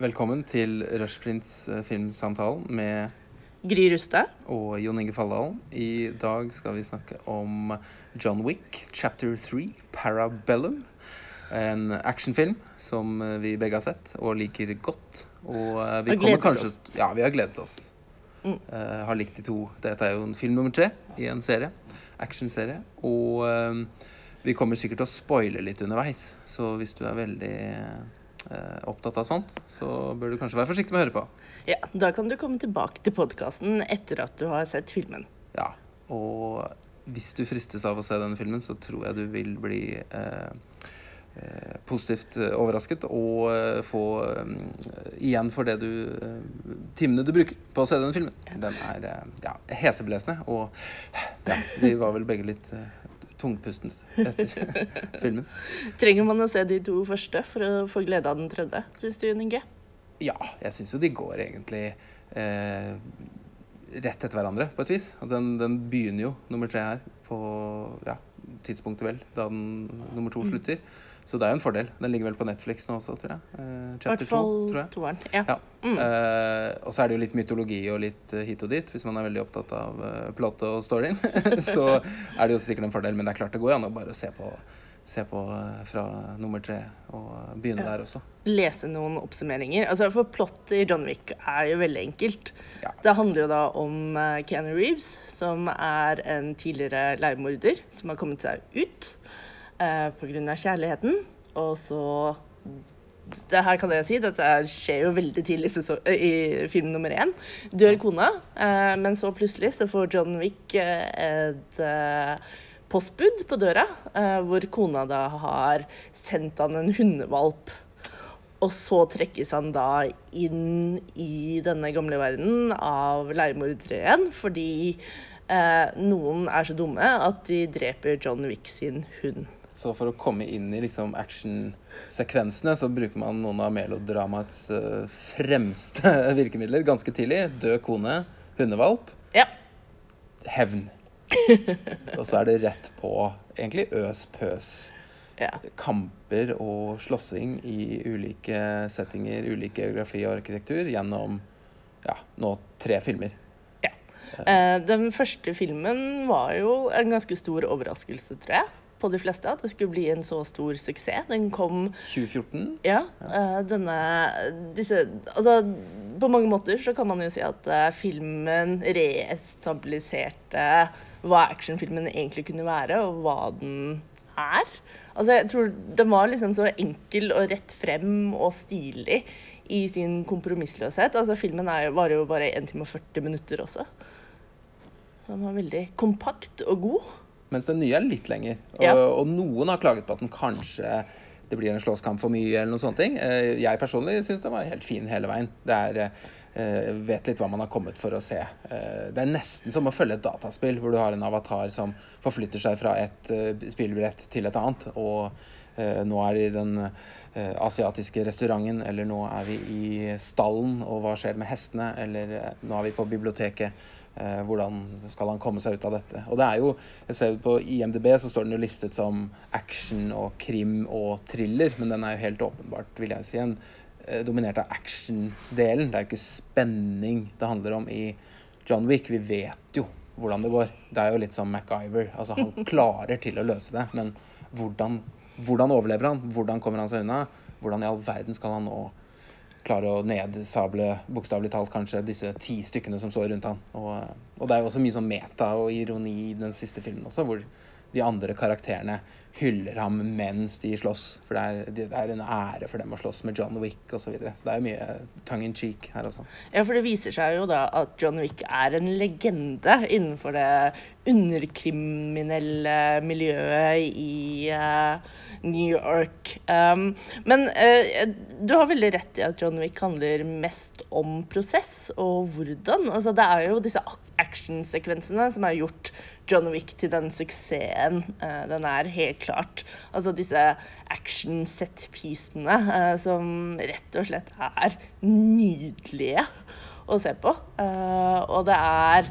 Velkommen til Rushprints eh, filmsamtalen med Gry Rustad. og Jon Inge Falldalen. I dag skal vi snakke om John Wick, chapter 3, Parabellum. En actionfilm som eh, vi begge har sett og liker godt. Og eh, vi Har kommer gledet kanskje oss. Ja, vi har gledet oss. Mm. Uh, har likt de to. Dette er jo en film nummer tre i en serie. Actionserie. Og uh, vi kommer sikkert til å spoile litt underveis, så hvis du er veldig opptatt av sånt, så bør du kanskje være forsiktig med å høre på. Ja, da kan du komme tilbake til podkasten etter at du har sett filmen. Ja, og hvis du fristes av å se denne filmen, så tror jeg du vil bli eh, eh, positivt eh, overrasket og eh, få eh, igjen for det du eh, timene du bruker på å se denne filmen. Den er eh, ja, heseblesende, og ja, vi var vel begge litt tungpustent etter filmen. Trenger man å se de to første for å få glede av den tredje, syns du, Ninge? Ja, jeg syns jo de går egentlig eh, rett etter hverandre, på et vis. Den, den begynner jo, nummer tre her, på ja, tidspunktet vel, da den nummer to slutter. Så det er jo en fordel. Den ligger vel på Netflix nå også, tror jeg. Eh, chapter hvert to, tror jeg. Toren, Ja. Ja. Mm. Eh, og så er det jo litt mytologi og litt eh, hit og dit, hvis man er veldig opptatt av uh, plottet og storyen. så er det jo sikkert en fordel, men det er klart det går an å bare se på, se på eh, fra nummer tre og begynne Ja. der også. Lese noen oppsummeringer. Altså, for plottet i John Wick er jo veldig enkelt. Ja. Det handler jo da om uh, Keanu Reeves, som er en tidligere leiemorder som har kommet seg ut eh, pga. kjærligheten. Og så det her kan jeg si, dette skjer jo veldig tidlig i, i film nummer én. Dør kona, eh, men så plutselig så får John Wick eh, et eh, postbud på døra, eh, hvor kona da har sendt han en hundevalp. Og så trekkes han da inn i denne gamle verden av leiemordere igjen, fordi eh, noen er så dumme at de dreper John Wick sin hund. Så for å komme inn i liksom actionsekvensene, så bruker man noen av melodramaets eh, fremste virkemidler ganske tidlig. Død kone, hundevalp, Ja. hevn. og så er det rett på egentlig øs-pøs. ja. Kamper og slåssing i ulike settinger, ulik geografi og arkitektur gjennom ja, nå tre filmer. Eh, den første filmen var jo en ganske stor overraskelse, tror jeg, på de fleste. At det skulle bli en så stor suksess. Den kom 2014. Ja, eh, denne disse Altså, på mange måter så kan man jo si at eh, filmen reestabiliserte hva actionfilmen egentlig kunne være, og hva den er. Altså, jeg tror den var liksom så enkel og rett frem og stilig i sin kompromissløshet. Altså, filmen er varer jo bare 1 time og 40 minutter også. Så den var veldig kompakt og god. Mens den nye er litt lenger. Og, Ja. og noen har klaget på at den kanskje det blir en slåsskamp for mye, eller noen sånne ting. Eh, Jeg personlig syns den var helt fin hele veien. Det er eh, Vet litt hva man har kommet for å se. Eh, Det er nesten som å følge et dataspill, hvor du har en avatar som forflytter seg fra et spillbrett til et annet. Og nå er det i den asiatiske restauranten, eller nå er vi i stallen, og hva skjer med hestene? Eller nå er vi på biblioteket. Eh, hvordan skal han komme seg ut av dette? Og det er jo, jeg ser jo På IMDb så står den jo listet som action og krim og thriller, men den er jo helt åpenbart, vil jeg si, en eh, dominert av action-delen. Det er jo ikke spenning det handler om i John Wick. Vi vet jo hvordan det går. Det er jo litt som MacGyver. Altså, han klarer til å løse det, men hvordan, hvordan overlever han? Hvordan kommer han seg unna? Hvordan i all verden skal han nå klare å nedsable, bokstavelig talt kanskje, disse ti stykkene som står rundt han. Og, og det er jo også mye sånn meta og ironi i den siste filmen også, hvor de andre karakterene hyller ham mens de slåss. For det er, det er en ære for dem å slåss med John Wick osv. Så, videre. så det er jo mye tongue in cheek her også. Ja, for det viser seg jo da at John Wick er en legende innenfor det underkriminelle miljøet i uh, New York. Um, men uh, du har veldig rett i at John Wick handler mest om prosess og hvordan. Altså, det er jo disse actionsekvensene som er gjort John Wick til den suksessen uh, den er, helt klart. Altså disse action-set-piecene uh, som rett og slett er nydelige å se på. Uh, og det er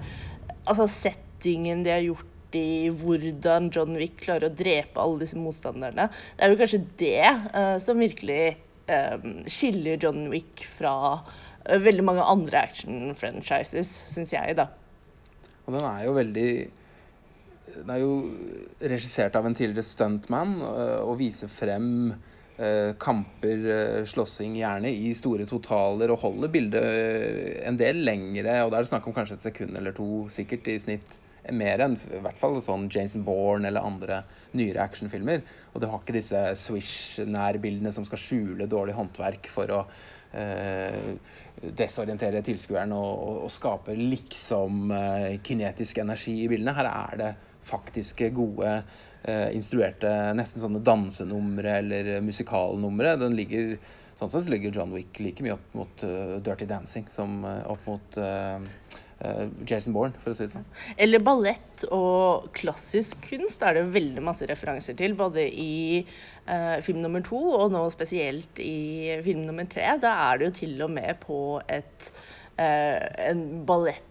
altså settingen de har gjort i hvordan John Wick klarer å drepe alle disse motstanderne. Det er jo kanskje det uh, som virkelig um, skiller John Wick fra uh, veldig mange andre action-franchises, syns jeg, da. Og den er jo veldig Den er jo regissert av en tidligere stuntman øh, og viser frem øh, kamper, øh, slåssing, gjerne i store totaler, og holder bildet en del lengre. Og da er det snakk om kanskje et sekund eller to sikkert i snitt. Mer enn i hvert fall sånn Jason Bourne eller andre nyere actionfilmer. Og det har ikke disse swish-nærbildene som skal skjule dårlig håndverk for å eh, desorientere tilskueren og, og, og skape liksom eh, kinetisk energi i bildene. Her er det faktiske, gode, eh, instruerte nesten sånne dansenumre eller musikalnumre. Den ligger Sånn sett ligger John Wick like mye opp mot uh, Dirty Dancing som uh, opp mot uh, Jason Bourne, for å si det sånn. Eller ballett og klassisk kunst er det veldig masse referanser til, både i film nummer to og nå spesielt i film nummer tre. Da er det jo til og med på et en ballett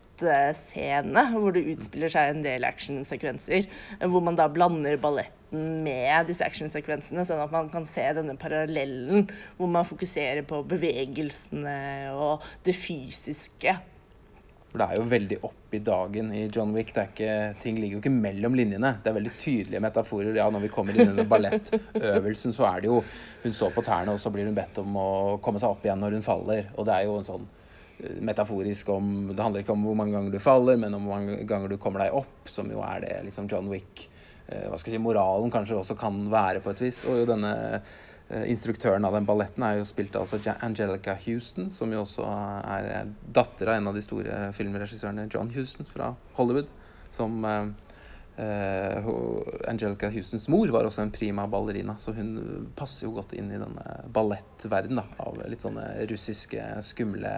scene hvor det utspiller seg en del actionsekvenser. Hvor man da blander balletten med disse actionsekvensene, sånn at man kan se denne parallellen hvor man fokuserer på bevegelsene og det fysiske. For Det er jo veldig opp i dagen i John Wick. Ikke, ting ligger jo ikke mellom linjene. Det er veldig tydelige metaforer. Ja, når vi kommer inn under ballettøvelsen, så er det jo Hun står på tærne, og så blir hun bedt om å komme seg opp igjen når hun faller. Og det er jo en sånn metaforisk om Det handler ikke om hvor mange ganger du faller, men om hvor mange ganger du kommer deg opp, som jo er det liksom John Wick eh, Hva skal jeg si, moralen kanskje også kan være, på et vis. Og jo denne eh, instruktøren av den balletten er jo spilt altså Angelica Houston, som jo også er datter av en av de store filmregissørene, John Houston fra Hollywood, som eh, Uh, Angelica Houstons mor var også en prima ballerina, så hun passer jo godt inn i denne ballettverdenen av litt sånne russiske skumle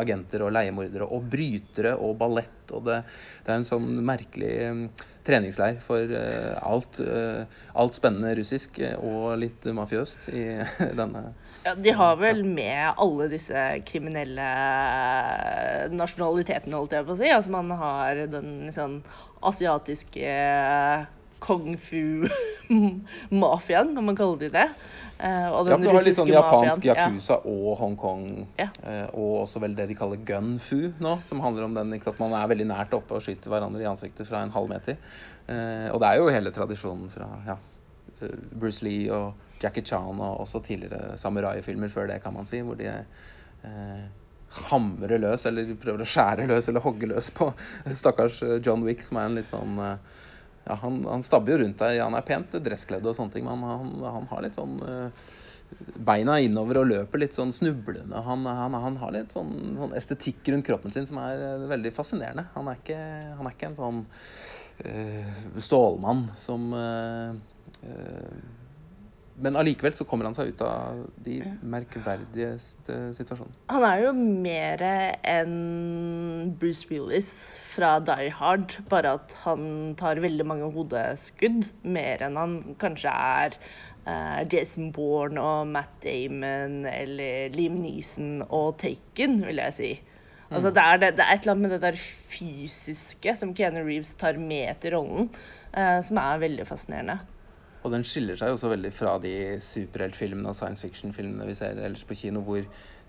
agenter og leiemordere og brytere og ballett. Og det, det er en sånn merkelig um, treningsleir for uh, alt, uh, alt spennende russisk og litt mafiøst i denne ja, De har vel med alle disse kriminelle nasjonalitetene, holdt jeg på å si. Altså man har den sånn asiatiske kung fu-mafiaen, om man kaller det det. Uh, og den ja, for du har litt sånn japansk yakuza ja. og Hongkong, ja. og også vel det de kaller gun-fu nå, som handler om den, ikke sant, man er veldig nært oppe og skyter hverandre i ansiktet fra en halv meter. Og det er jo hele tradisjonen fra ja, Bruce Lee og Jackie Chan og også tidligere samurai-filmer før det, kan man si, hvor de hamre løs, eller prøver å skjære løs eller hogge løs på stakkars eh, John Wick, som er en litt sånn eh, ja, han, han stabber jo rundt deg. Ja, han er pent dresskledd og sånne ting, men han, han har litt sånn eh, Beina innover og løper litt sånn snublende. Han, han, han har litt sånn, sånn, estetikk rundt kroppen sin som er uh, veldig fascinerende. Han er ikke, han er ikke en sånn uh, stålmann som men allikevel så kommer han seg ut av de merkverdigste situasjonene. Han er jo mer enn Bruce Willis fra Die Hard, bare at han tar veldig mange hodeskudd. Mer enn han kanskje er uh, Jason Bourne og Matt Damon eller Liam Neeson og Taken, vil jeg si. Altså, mm. det, er det, det, er et eller annet med det der fysiske som Keanu Reeves tar med til rollen, uh, som er veldig fascinerende. Og den skiller seg også veldig fra de superheltfilmene og science fiction-filmene vi ser ellers på kino, hvor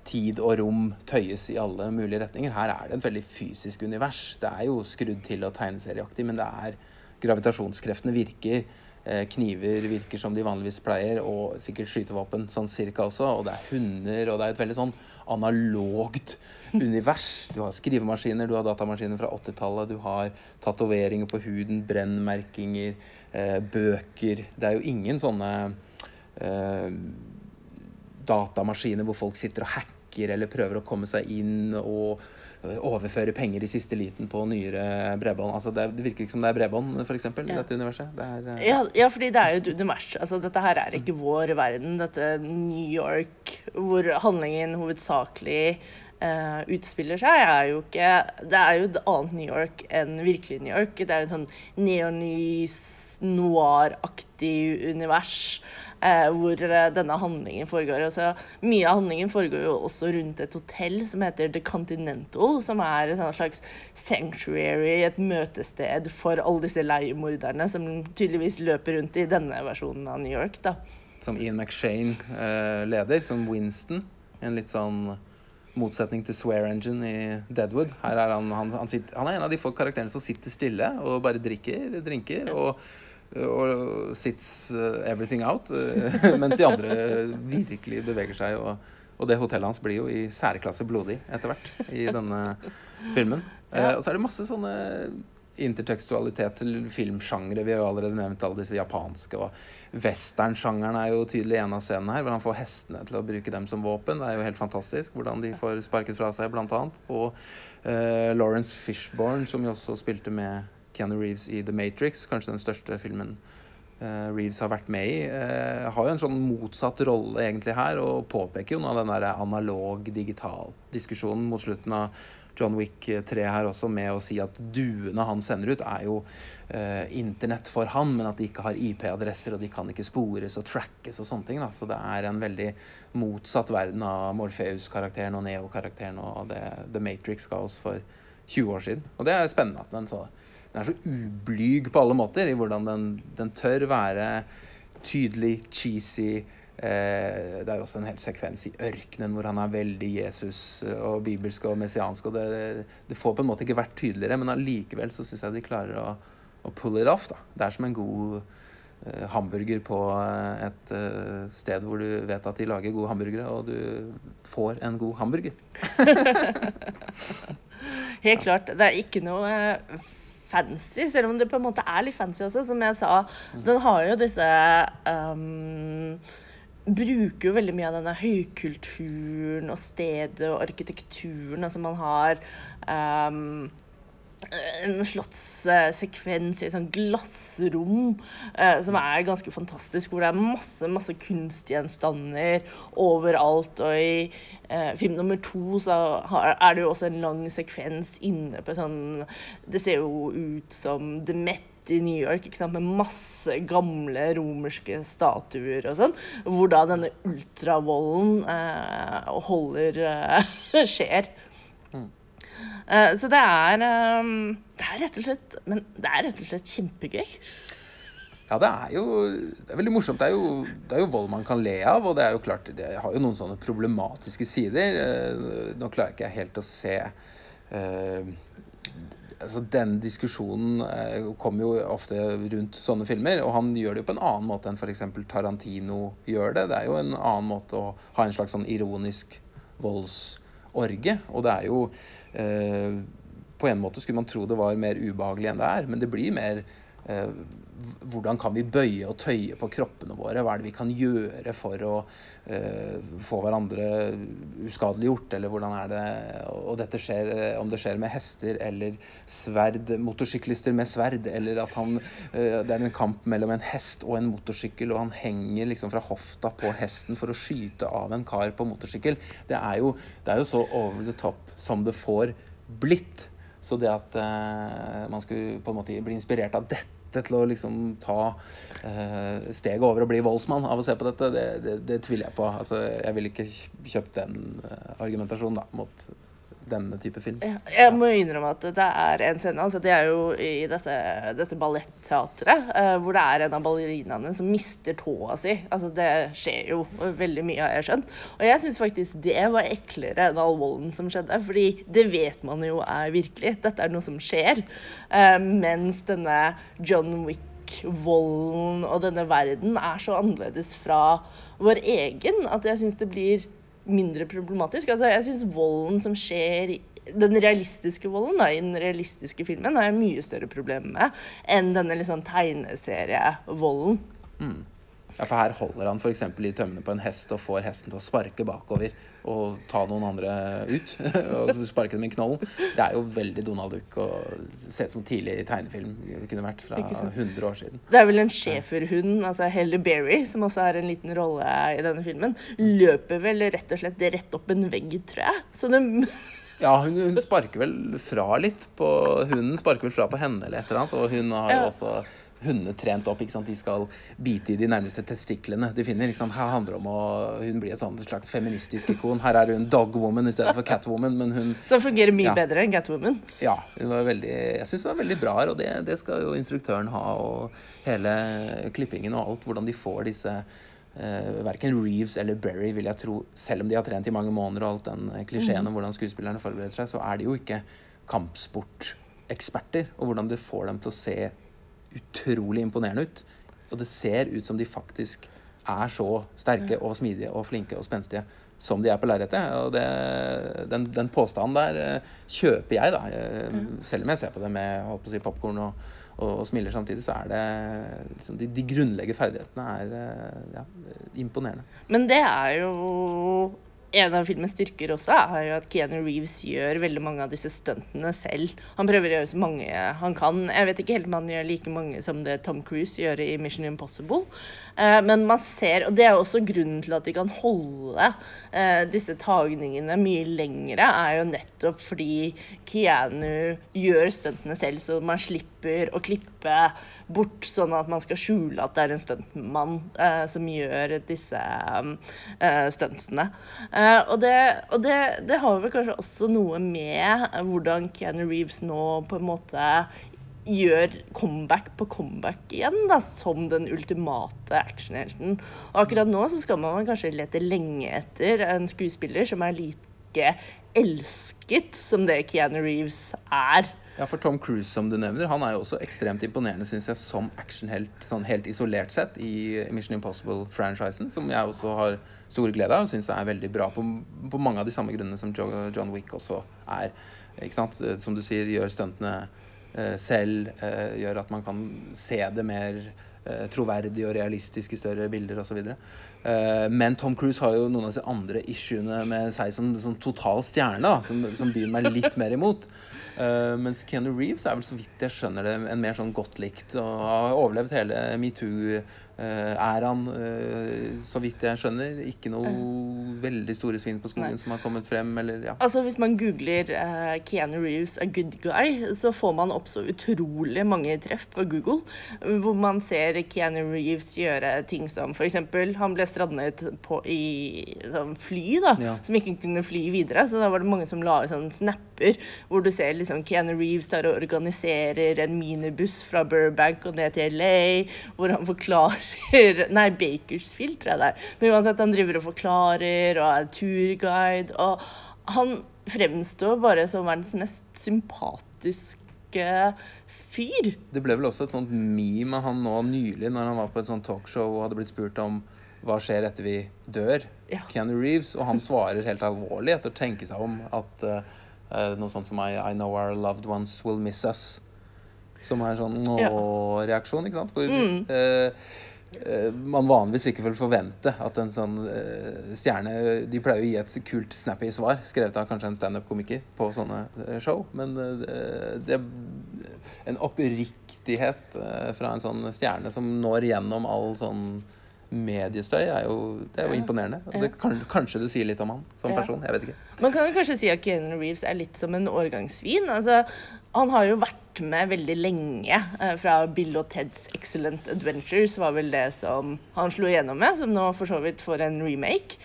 tid og rom tøyes i alle mulige retninger. Her er det et veldig fysisk univers. Det er jo skrudd til og tegneserieaktig, men det er gravitasjonskreftene virker. Eh, kniver virker som de vanligvis pleier, og sikkert skytevåpen sånn cirka også. Og det er hunder, og det er et veldig sånn analogt univers. Du har skrivemaskiner, du har datamaskiner fra 80-tallet, du har tatoveringer på huden, brennmerkinger bøker. Det er jo ingen sånne eh, datamaskiner hvor folk sitter og hacker eller prøver å komme seg inn og eh, overføre penger i siste liten på nyere bredbånd. Altså det, virker ikke som det er bredbånd, f.eks., ja. i dette universet. Det er, ja, ja, fordi det er jo et univers. Altså, dette her er ikke vår verden. Dette New York, hvor handlingen hovedsakelig uh, utspiller seg, er jo ikke Det er jo et annet New York enn virkelig New York. Det er jo en sånn neonys noir-aktig univers. Eh, hvor eh, denne handlingen foregår. Altså, mye av handlingen foregår jo også rundt et hotell som heter The Continental, som er et slags sanctuary, et møtested for alle disse leiemorderne som tydeligvis løper rundt i denne versjonen av New York. da. som Ian McShane eh, leder, som Winston. En litt sånn motsetning til Swear Engine i Deadwood. Her er han, han, han, sitter, han er en av de få karakterene som sitter stille og bare drikker drinker. og og sits everything out. mens de andre virkelig beveger seg. Og, og, det hotellet hans blir jo i særklasse blodig etter hvert i denne filmen. Ja. og så er det masse sånne intertekstualitet til filmsjangre. Vi har jo allerede nevnt alle disse japanske. Og westernsjangeren er jo tydelig en av scenene her, hvor han får hestene til å bruke dem som våpen. Det er jo helt fantastisk hvordan de får sparket fra seg, blant annet. Og uh, Lawrence Fishborn, som jo også spilte med Keanu Reeves i The Matrix, kanskje den største filmen uh, Reeves har vært med i, uh, har jo en sånn motsatt rolle egentlig her, og påpeker jo noe av den der analog-digital-diskusjonen mot slutten av John Wick 3 her også med å si at duene han sender ut, er jo eh, internett for han, men at de ikke har IP-adresser, og de kan ikke spores og trackes og sånne ting. Da. Så det er en veldig motsatt verden av Morpheus-karakteren og Neo-karakteren og det The Matrix ga oss for 20 år siden. Og det er spennende at den, så, den er så ublyg på alle måter i hvordan den, den tør være tydelig, cheesy, Eh, det er jo også en hel sekvens i ørkenen hvor han er veldig Jesus eh, og bibelsk og messiansk. og Det, det får på en måte ikke vært tydeligere, men allikevel så syns jeg de klarer å, å, pull it off. da. Det er som en god uh, hamburger på et sted hvor du vet at de lager gode hamburgere, og du får en god hamburger. Helt klart. Det er ikke noe fancy, selv om det på en måte er litt fancy også. Som jeg sa, den har jo disse um, bruker jo veldig mye av denne høykulturen og stedet og arkitekturen. Altså man har um, en slottssekvens i et sånt glassrom uh, som er ganske fantastisk, hvor det er masse, masse kunstgjenstander overalt. Og i uh, film nummer to så er det jo også en lang sekvens inne på sånn Det ser jo ut som The Met i New York ikke sant, med masse gamle romerske statuer og sånn, hvor da denne ultravolden eh, holder eh, skjer. Mm. Eh, så det er um, Det er rett og slett Men det er rett og slett kjempegøy. Ja, det er jo det er veldig morsomt. Det er, jo, det er jo vold man kan le av, og det er jo klart det har jo noen sånne problematiske sider. Eh, nå klarer ikke jeg helt å se uh, altså Den diskusjonen eh, kommer jo ofte rundt sånne filmer, og han gjør det jo på en annen måte enn f.eks. Tarantino gjør det. Det er jo en annen måte å ha en slags sånn ironisk voldsorge, og det er jo eh, På en måte skulle man tro det var mer ubehagelig enn det er, men det blir mer eh, hvordan kan vi bøye og tøye på kroppene våre? Hva er det vi kan gjøre for å uh, få hverandre uskadeliggjort? Eller hvordan er det Og dette skjer om det skjer med hester eller sverd, motorsyklister med sverd, eller at han uh, Det er en kamp mellom en hest og en motorsykkel, og han henger liksom fra hofta på hesten for å skyte av en kar på motorsykkel. Det er jo, det er jo så over the top som det får blitt. Så det at uh, man skulle på en måte bli inspirert av dette til å liksom ta eh, steget over og bli voldsmann av å se på dette, det, det, det tviler jeg på. Altså, jeg ville ikke kjøpt den uh, argumentasjonen da, mot denne type film. Ja, jeg må innrømme at det er en scene altså Det er jo i dette, dette balletteatret uh, hvor det er en av ballerinaene som mister tåa si. Altså Det skjer jo veldig mye, har jeg skjønt. Og jeg syns faktisk det var eklere enn all volden som skjedde. Fordi det vet man jo er virkelig. Dette er noe som skjer. Uh, mens denne John Wick-volden og denne verden er så annerledes fra vår egen at jeg syns det blir mindre problematisk. Altså, jeg syns volden som skjer den realistiske volden da, i den realistiske filmen har jeg mye større problemer med enn denne liksom, tegneserievolden. Mm. Ja, for her holder han f.eks. i tømmene på en hest og får hesten til å sparke bakover og ta noen andre ut. og sparke dem i knollen. Det er jo veldig Donald Duck og ser ut som tidlig tegnefilm kunne vært fra 100 år siden. Det er vel en schæferhund, altså Helle Berry, som også har en liten rolle i denne filmen, løper vel rett og slett rett opp en vegg, tror jeg. Så det ja, hun, hun, sparker vel fra litt på Hunden sparker vel fra på henne eller et eller annet, og hun har jo også hundene trent opp. ikke sant? De skal bite i de nærmeste testiklene de finner. ikke sant? Her handler det om å Hun blir et sånt slags feministisk ikon. Her er hun dogwoman i stedet for catwoman. men hun... Som fungerer mye ja. bedre enn catwoman? Ja. hun var veldig, Jeg syns det var veldig bra her, og det, det, skal jo instruktøren ha. Og hele klippingen og alt. Hvordan de får disse uh, Verken Reeves eller Berry, vil jeg tro, selv om de har trent i mange måneder og alt den eh, klisjeen om hvordan skuespillerne forbereder seg, så er de jo ikke kampsporteksperter. Og hvordan du får dem til å se utrolig imponerende ut. Og det ser ut som de faktisk er så sterke og smidige og flinke og spenstige som de er på lerretet. Og det, den, den, påstanden der eh, kjøper jeg, da. Eh, selv om jeg ser på det med holdt på å si, popkorn og, og, og, smiler samtidig, så er det liksom, de, de grunnleggende ferdighetene er eh, ja, imponerende. Men det er jo en av filmens styrker også er jo at Keanu Reeves gjør veldig mange av disse stuntene selv. Han prøver å gjøre så mange han kan. Jeg vet ikke helt om han gjør like mange som det Tom Cruise gjør i Mission Impossible. Eh, men man ser, og det er også grunnen til at de kan holde eh, disse tagningene mye lengre, er jo nettopp fordi Keanu gjør stuntene selv, så man slipper å klippe bort, sånn at man skal skjule at det er en stuntmann eh, som gjør disse eh, stuntsene. Eh, og, det, og det, det, har vel kanskje også noe med hvordan Keanu Reeves nå på en måte gjør comeback på comeback igjen, da, som den ultimate actionhelten. Og akkurat nå så skal man kanskje lete lenge etter en skuespiller som er like elsket som det Keanu Reeves er. Ja, for Tom Cruise, som du nevner, han er jo også ekstremt imponerende synes jeg, som actionhelt, sånn helt isolert sett, i Mission Impossible-franchisen, som jeg også har stor glede av og syns er veldig bra på, på, mange av de samme grunnene som John Wick også er. Ikke sant? Som du sier, gjør stuntene eh, selv, eh, gjør at man kan se det mer eh, troverdig og realistisk i større bilder osv. Uh, men Tom Cruise har jo noen av disse andre issuene med seg som, som total stjerne, da, som, som byr meg litt mer imot. Uh, mens Keanu Reeves er vel, så vidt jeg skjønner det, en mer sånn godt likt og har overlevd hele metoo æraen, eh, så vidt jeg skjønner. Ikke noe veldig store svin på skogen Nei. som har kommet frem, eller ja. Altså, hvis man googler uh, Keanu Reeves a good guy, så får man opp så utrolig mange treff på Google, hvor man ser Keanu Reeves gjøre ting som f.eks. han ble strandet på, i sånn fly, da, ja. som ikke kunne fly videre. Så da var det mange som la ut sånne snapper hvor du ser liksom Keanu Reeves der og organiserer en minibuss fra Burbank og ned til LA, hvor han forklarer Nei, Bakersfield, tror jeg det er. Men uansett, han driver og forklarer og er turguide. Og han fremstår bare som verdens mest sympatiske fyr. Det ble vel også et sånt meme av han nå nylig, når han var på et sånt talkshow og hadde blitt spurt om hva skjer etter vi dør? Ja. Keanu Reeves. Og han svarer helt alvorlig etter å tenke seg om at uh, noe sånt som I, I know our loved ones will miss us. Som er en sånn nå-reaksjon, ikke sant? For, mm. uh, man vanligvis ikke vil forvente at en sånn uh, stjerne De pleier å gi et kult, snappy svar, skrevet av kanskje en standup-komiker, på sånne uh, show. Men det En oppriktighet fra en sånn stjerne som når gjennom all sånn mediestøy, er jo, det er jo imponerende. Det, kanskje det sier litt om han som person. Jeg vet ikke. Man kan jo kanskje si at Keanu Reeves er litt som en årgangsvin. Altså, han har jo vært med veldig lenge. Eh, fra Bill og Teds Excellent Adventures var vel det som han slo igjennom med, som nå for så vidt får en remake.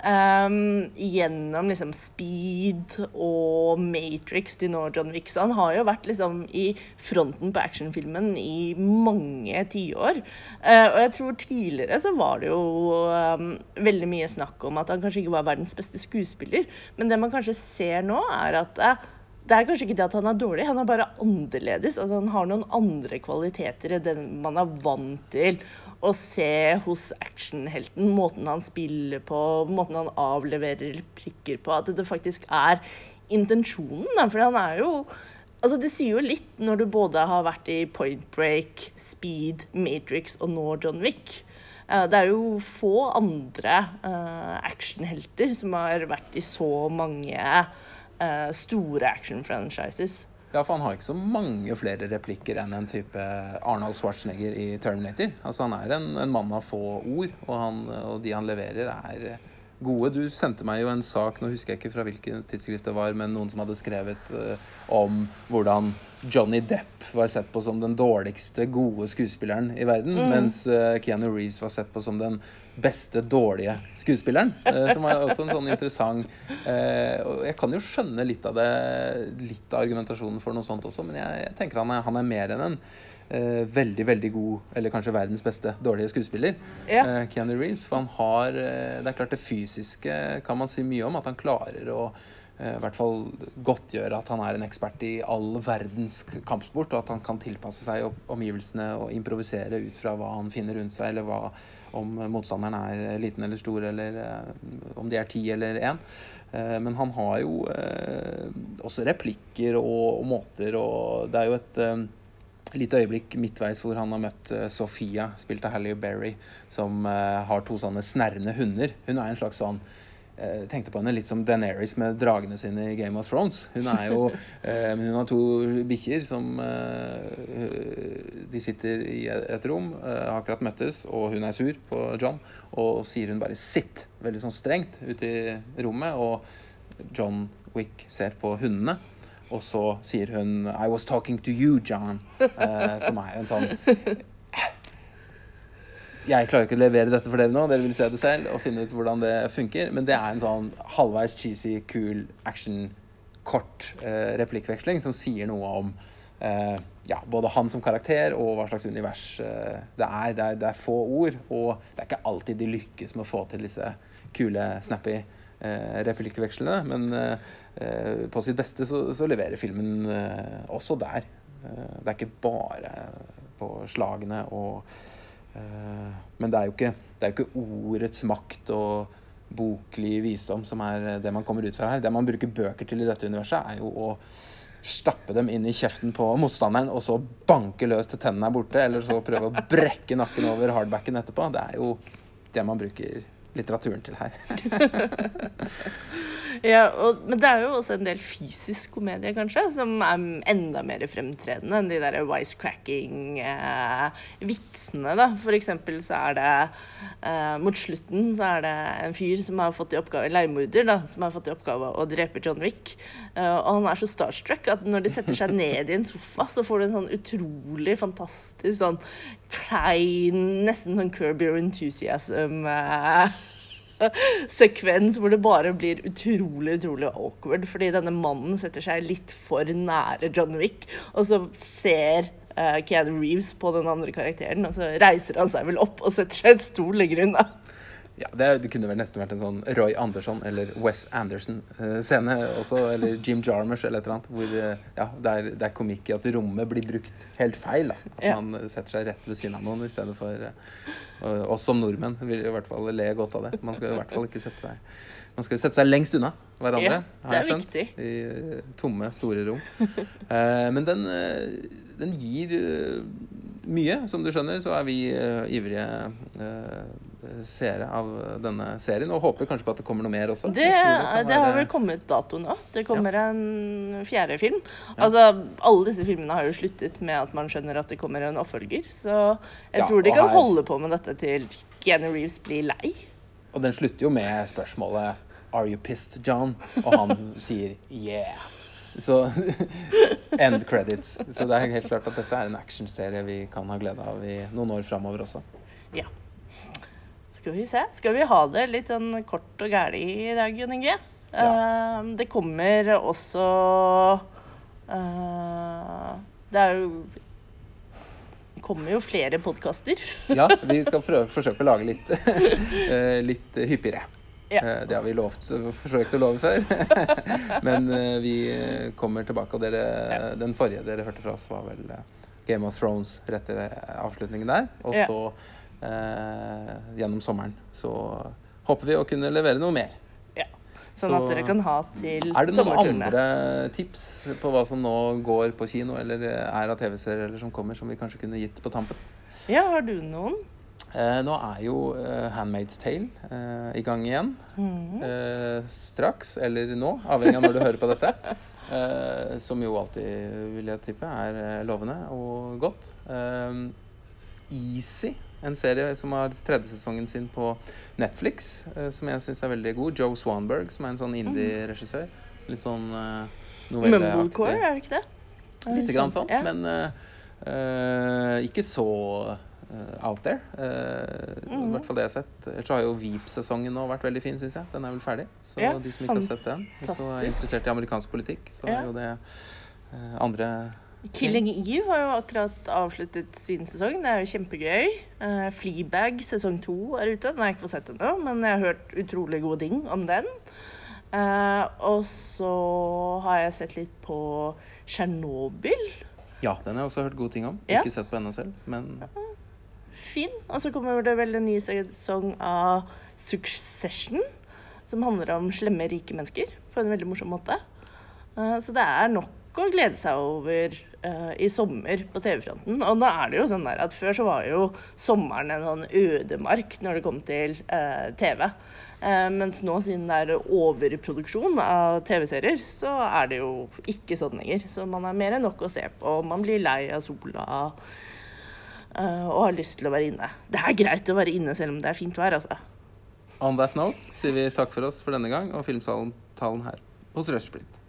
Um, gjennom liksom Speed og Matrix til nå John Wick. Så han har jo vært liksom i fronten på actionfilmen i mange tiår. Uh, og jeg tror tidligere så var det jo um, veldig mye snakk om at han kanskje ikke var verdens beste skuespiller. Men det man kanskje ser nå, er at uh, det er kanskje ikke det at han er dårlig, han er bare annerledes. Altså, han har noen andre kvaliteter enn den man er vant til å se hos actionhelten. Måten han spiller på, måten han avleverer prikker på. At det faktisk er intensjonen. Da. For han er jo Altså, det sier jo litt når du både har vært i Point Break, Speed, Matrix og nå John Wick. Eh, det er jo få andre uh, actionhelter som har vært i så mange uh, store action-franchises. Ja, for han har ikke så mange flere replikker enn en type Arnold Schwarzenegger i Terminator. Altså Han er en, en mann av få ord, og, han, og, de han leverer, er gode. Du sendte meg jo en sak, nå husker jeg ikke fra hvilket tidsskrift det var, men noen som hadde skrevet uh, om hvordan Johnny Depp var sett på som den dårligste gode skuespilleren i verden, mens uh, Keanu Reeves var sett på som den beste dårlige skuespilleren. Uh, som er også en sånn interessant Og jeg kan jo skjønne litt av det Litt av argumentasjonen for noe sånt også, men jeg, jeg tenker han er, han er mer enn en veldig, veldig god, eller kanskje verdens beste dårlige skuespiller. Ja. Keanu Reeves. For han har Det er klart det fysiske kan man si mye om, at han klarer å i hvert fall godtgjøre at han er en ekspert i all verdens kampsport, og at han kan tilpasse seg omgivelsene og improvisere ut fra hva han finner rundt seg, eller hva, om motstanderen er liten eller stor, eller om de er ti eller én. Men han har jo også replikker og, og måter, og det er jo et lite øyeblikk midtveis hvor han har møtt Sofia, spilt av Halle Berry, som har to sånne snerrende hunder. Hun er en slags sånn jeg tenkte på henne litt som Daenerys med dragene sine i Game of Thrones. Hun er jo eh, Hun har to bikkjer som eh, De sitter i et rom, eh, har akkurat møttes, og hun er sur på John. Og sier hun bare 'sitt' veldig sånn strengt ute i rommet. Og John Wick ser på hundene. Og så sier hun 'I was talking to you, John', som er en sånn jeg klarer ikke å levere dette for dere nå, dere vil se det selv og finne ut hvordan det funker. Men det er en sånn halvveis cheesy, cool action, kort eh, replikkveksling som sier noe om eh, ja, både han som karakter og hva slags univers eh, det, er. Det, er. det er få ord, og det er ikke alltid de lykkes med å få til disse kule, snappy eh, replikkvekslene. Men eh, på sitt beste så, leverer filmen eh, også der. det er ikke bare på slagene og men det er, jo ikke, det er ikke ordets makt og boklig visdom som er det man kommer ut fra her. Det man bruker bøker til i dette universet, er jo å stappe dem inn i kjeften på motstanderen og så banke løs til tennene er borte, eller så prøve å brekke nakken over hardbacken etterpå. Det er jo det man bruker litteraturen til her. ja, og, men det er jo også en del fysisk komedie, kanskje, som er enda mer fremtredende enn de der wisecracking-vitsene, eh, da. For eksempel så er det eh, Mot slutten så er det en fyr som har fått i oppgave Leiemorder, da, som har fått i oppgave å drepe John Wick. Eh, og han er så starstruck at når de setter seg ned i en sofa, så får du en sånn utrolig fantastisk sånn klein, nesten sånn Kirby enthusiasm eh, sekvens hvor det bare blir utrolig utrolig awkward. Fordi denne mannen setter seg litt for nære John Wick, og så ser uh, Keanu Reeves på den andre karakteren, og så reiser han seg vel opp og setter seg en stol lenger unna. Ja, det, det, kunne vel nesten vært en sånn Roy Andersson eller Wes Anderson-scene uh, også. Eller Jim Jarmers eller et eller annet. Hvor uh, ja, det, er, det er komikk i at rommet blir brukt helt feil. Da. At ja. man setter seg rett ved siden av noen i stedet for uh, Oss som nordmenn vil i hvert fall le godt av det. Man skal i hvert fall ikke sette seg man skal sette seg lengst unna hverandre, ja, har jeg skjønt. Viktig. I tomme, store rom. men den, den gir mye. Som du skjønner, så er vi ivrige seere av denne serien, og håper kanskje på at det kommer noe mer også. Det, det, det har vel kommet dato nå. Det kommer ja. en fjerde film. Ja. Altså, Alle disse filmene har jo sluttet med at man skjønner at det kommer en oppfølger. Så jeg ja, tror de kan her... holde på med dette til Keanu Reeves blir lei. Og den slutter jo med spørsmålet Are you pissed, John? Og han sier yeah. Så End credits. Så det er helt klart at dette er en actionserie vi kan ha glede av i noen år framover også. Ja. Skal vi se. Skal vi ha det litt sånn kort og gæli i dag, Jon Inge? Ja. Uh, det kommer også uh, Det er jo det kommer jo flere podkaster. ja, vi skal forsøke å lage litt, uh, litt hyppigere. Ja. Det har vi lovt, forsøkt å love før. Men vi kommer tilbake. Og dere, ja. den forrige dere hørte fra oss, var vel Game of Thrones rett i avslutningen der. Og så eh, gjennom sommeren. Så håper vi å kunne levere noe mer. Ja, Sånn så, at dere kan ha til sommerturene. Er det noen andre tips på hva som nå går på kino, eller er av TV-serier som kommer, som vi kanskje kunne gitt på tampen? Ja, har du noen? Eh, nå er jo eh, Handmaid's Tale eh, i gang igjen. Mm. straks, eller nå, avhengig av når du hører på dette. Eh, som jo alltid, vil jeg tippe, er lovende og godt. Easy en serie som har tredje sesongen sin på Netflix, uh, som jeg syns er veldig god. Joe Swanberg, som er en sånn indie-regissør. Litt sånn uh, novelleaktig. Er det ikke det? Litt grann sånn, Ja. men uh, eh, ikke så eh, out there. Eh, I Mhm. hvert fall det jeg har sett. Ellers har jo Veep-sesongen nå vært veldig fin, syns jeg. Den er vel ferdig. Så Ja, de som ikke har sett den, hvis du er interessert i amerikansk politikk, så Ja. er jo det uh, andre Killing Eve har jo akkurat avsluttet sin sesong. Det er jo kjempegøy. Uh, Fleabag sesong to er ute. Den har jeg ikke fått sett ennå, men jeg har hørt utrolig gode ting om den. Uh, og så har jeg sett litt på Tsjernobyl. Ja, den har jeg også hørt gode ting om. Ja. Ikke sett på ennå selv, men Fin. Og så kommer det vel en ny sesong av Succession, som handler om slemme, rike mennesker på en veldig morsom måte. Uh, så det er nok å glede seg over uh, i sommer på TV-fronten. Og nå er det jo sånn der at før så var jo sommeren en sånn ødemark når det kom til uh, TV. Uh, mens nå, siden det er overproduksjon av TV-serier, så er det jo ikke sånn lenger. Så man har mer enn nok å se på. Man blir lei av sola. og har lyst til å være inne. Det er greit å være inne selv om det er fint vær, altså. on that note sier vi takk for oss for denne gang, og Filmsalen her hos Rushsplit.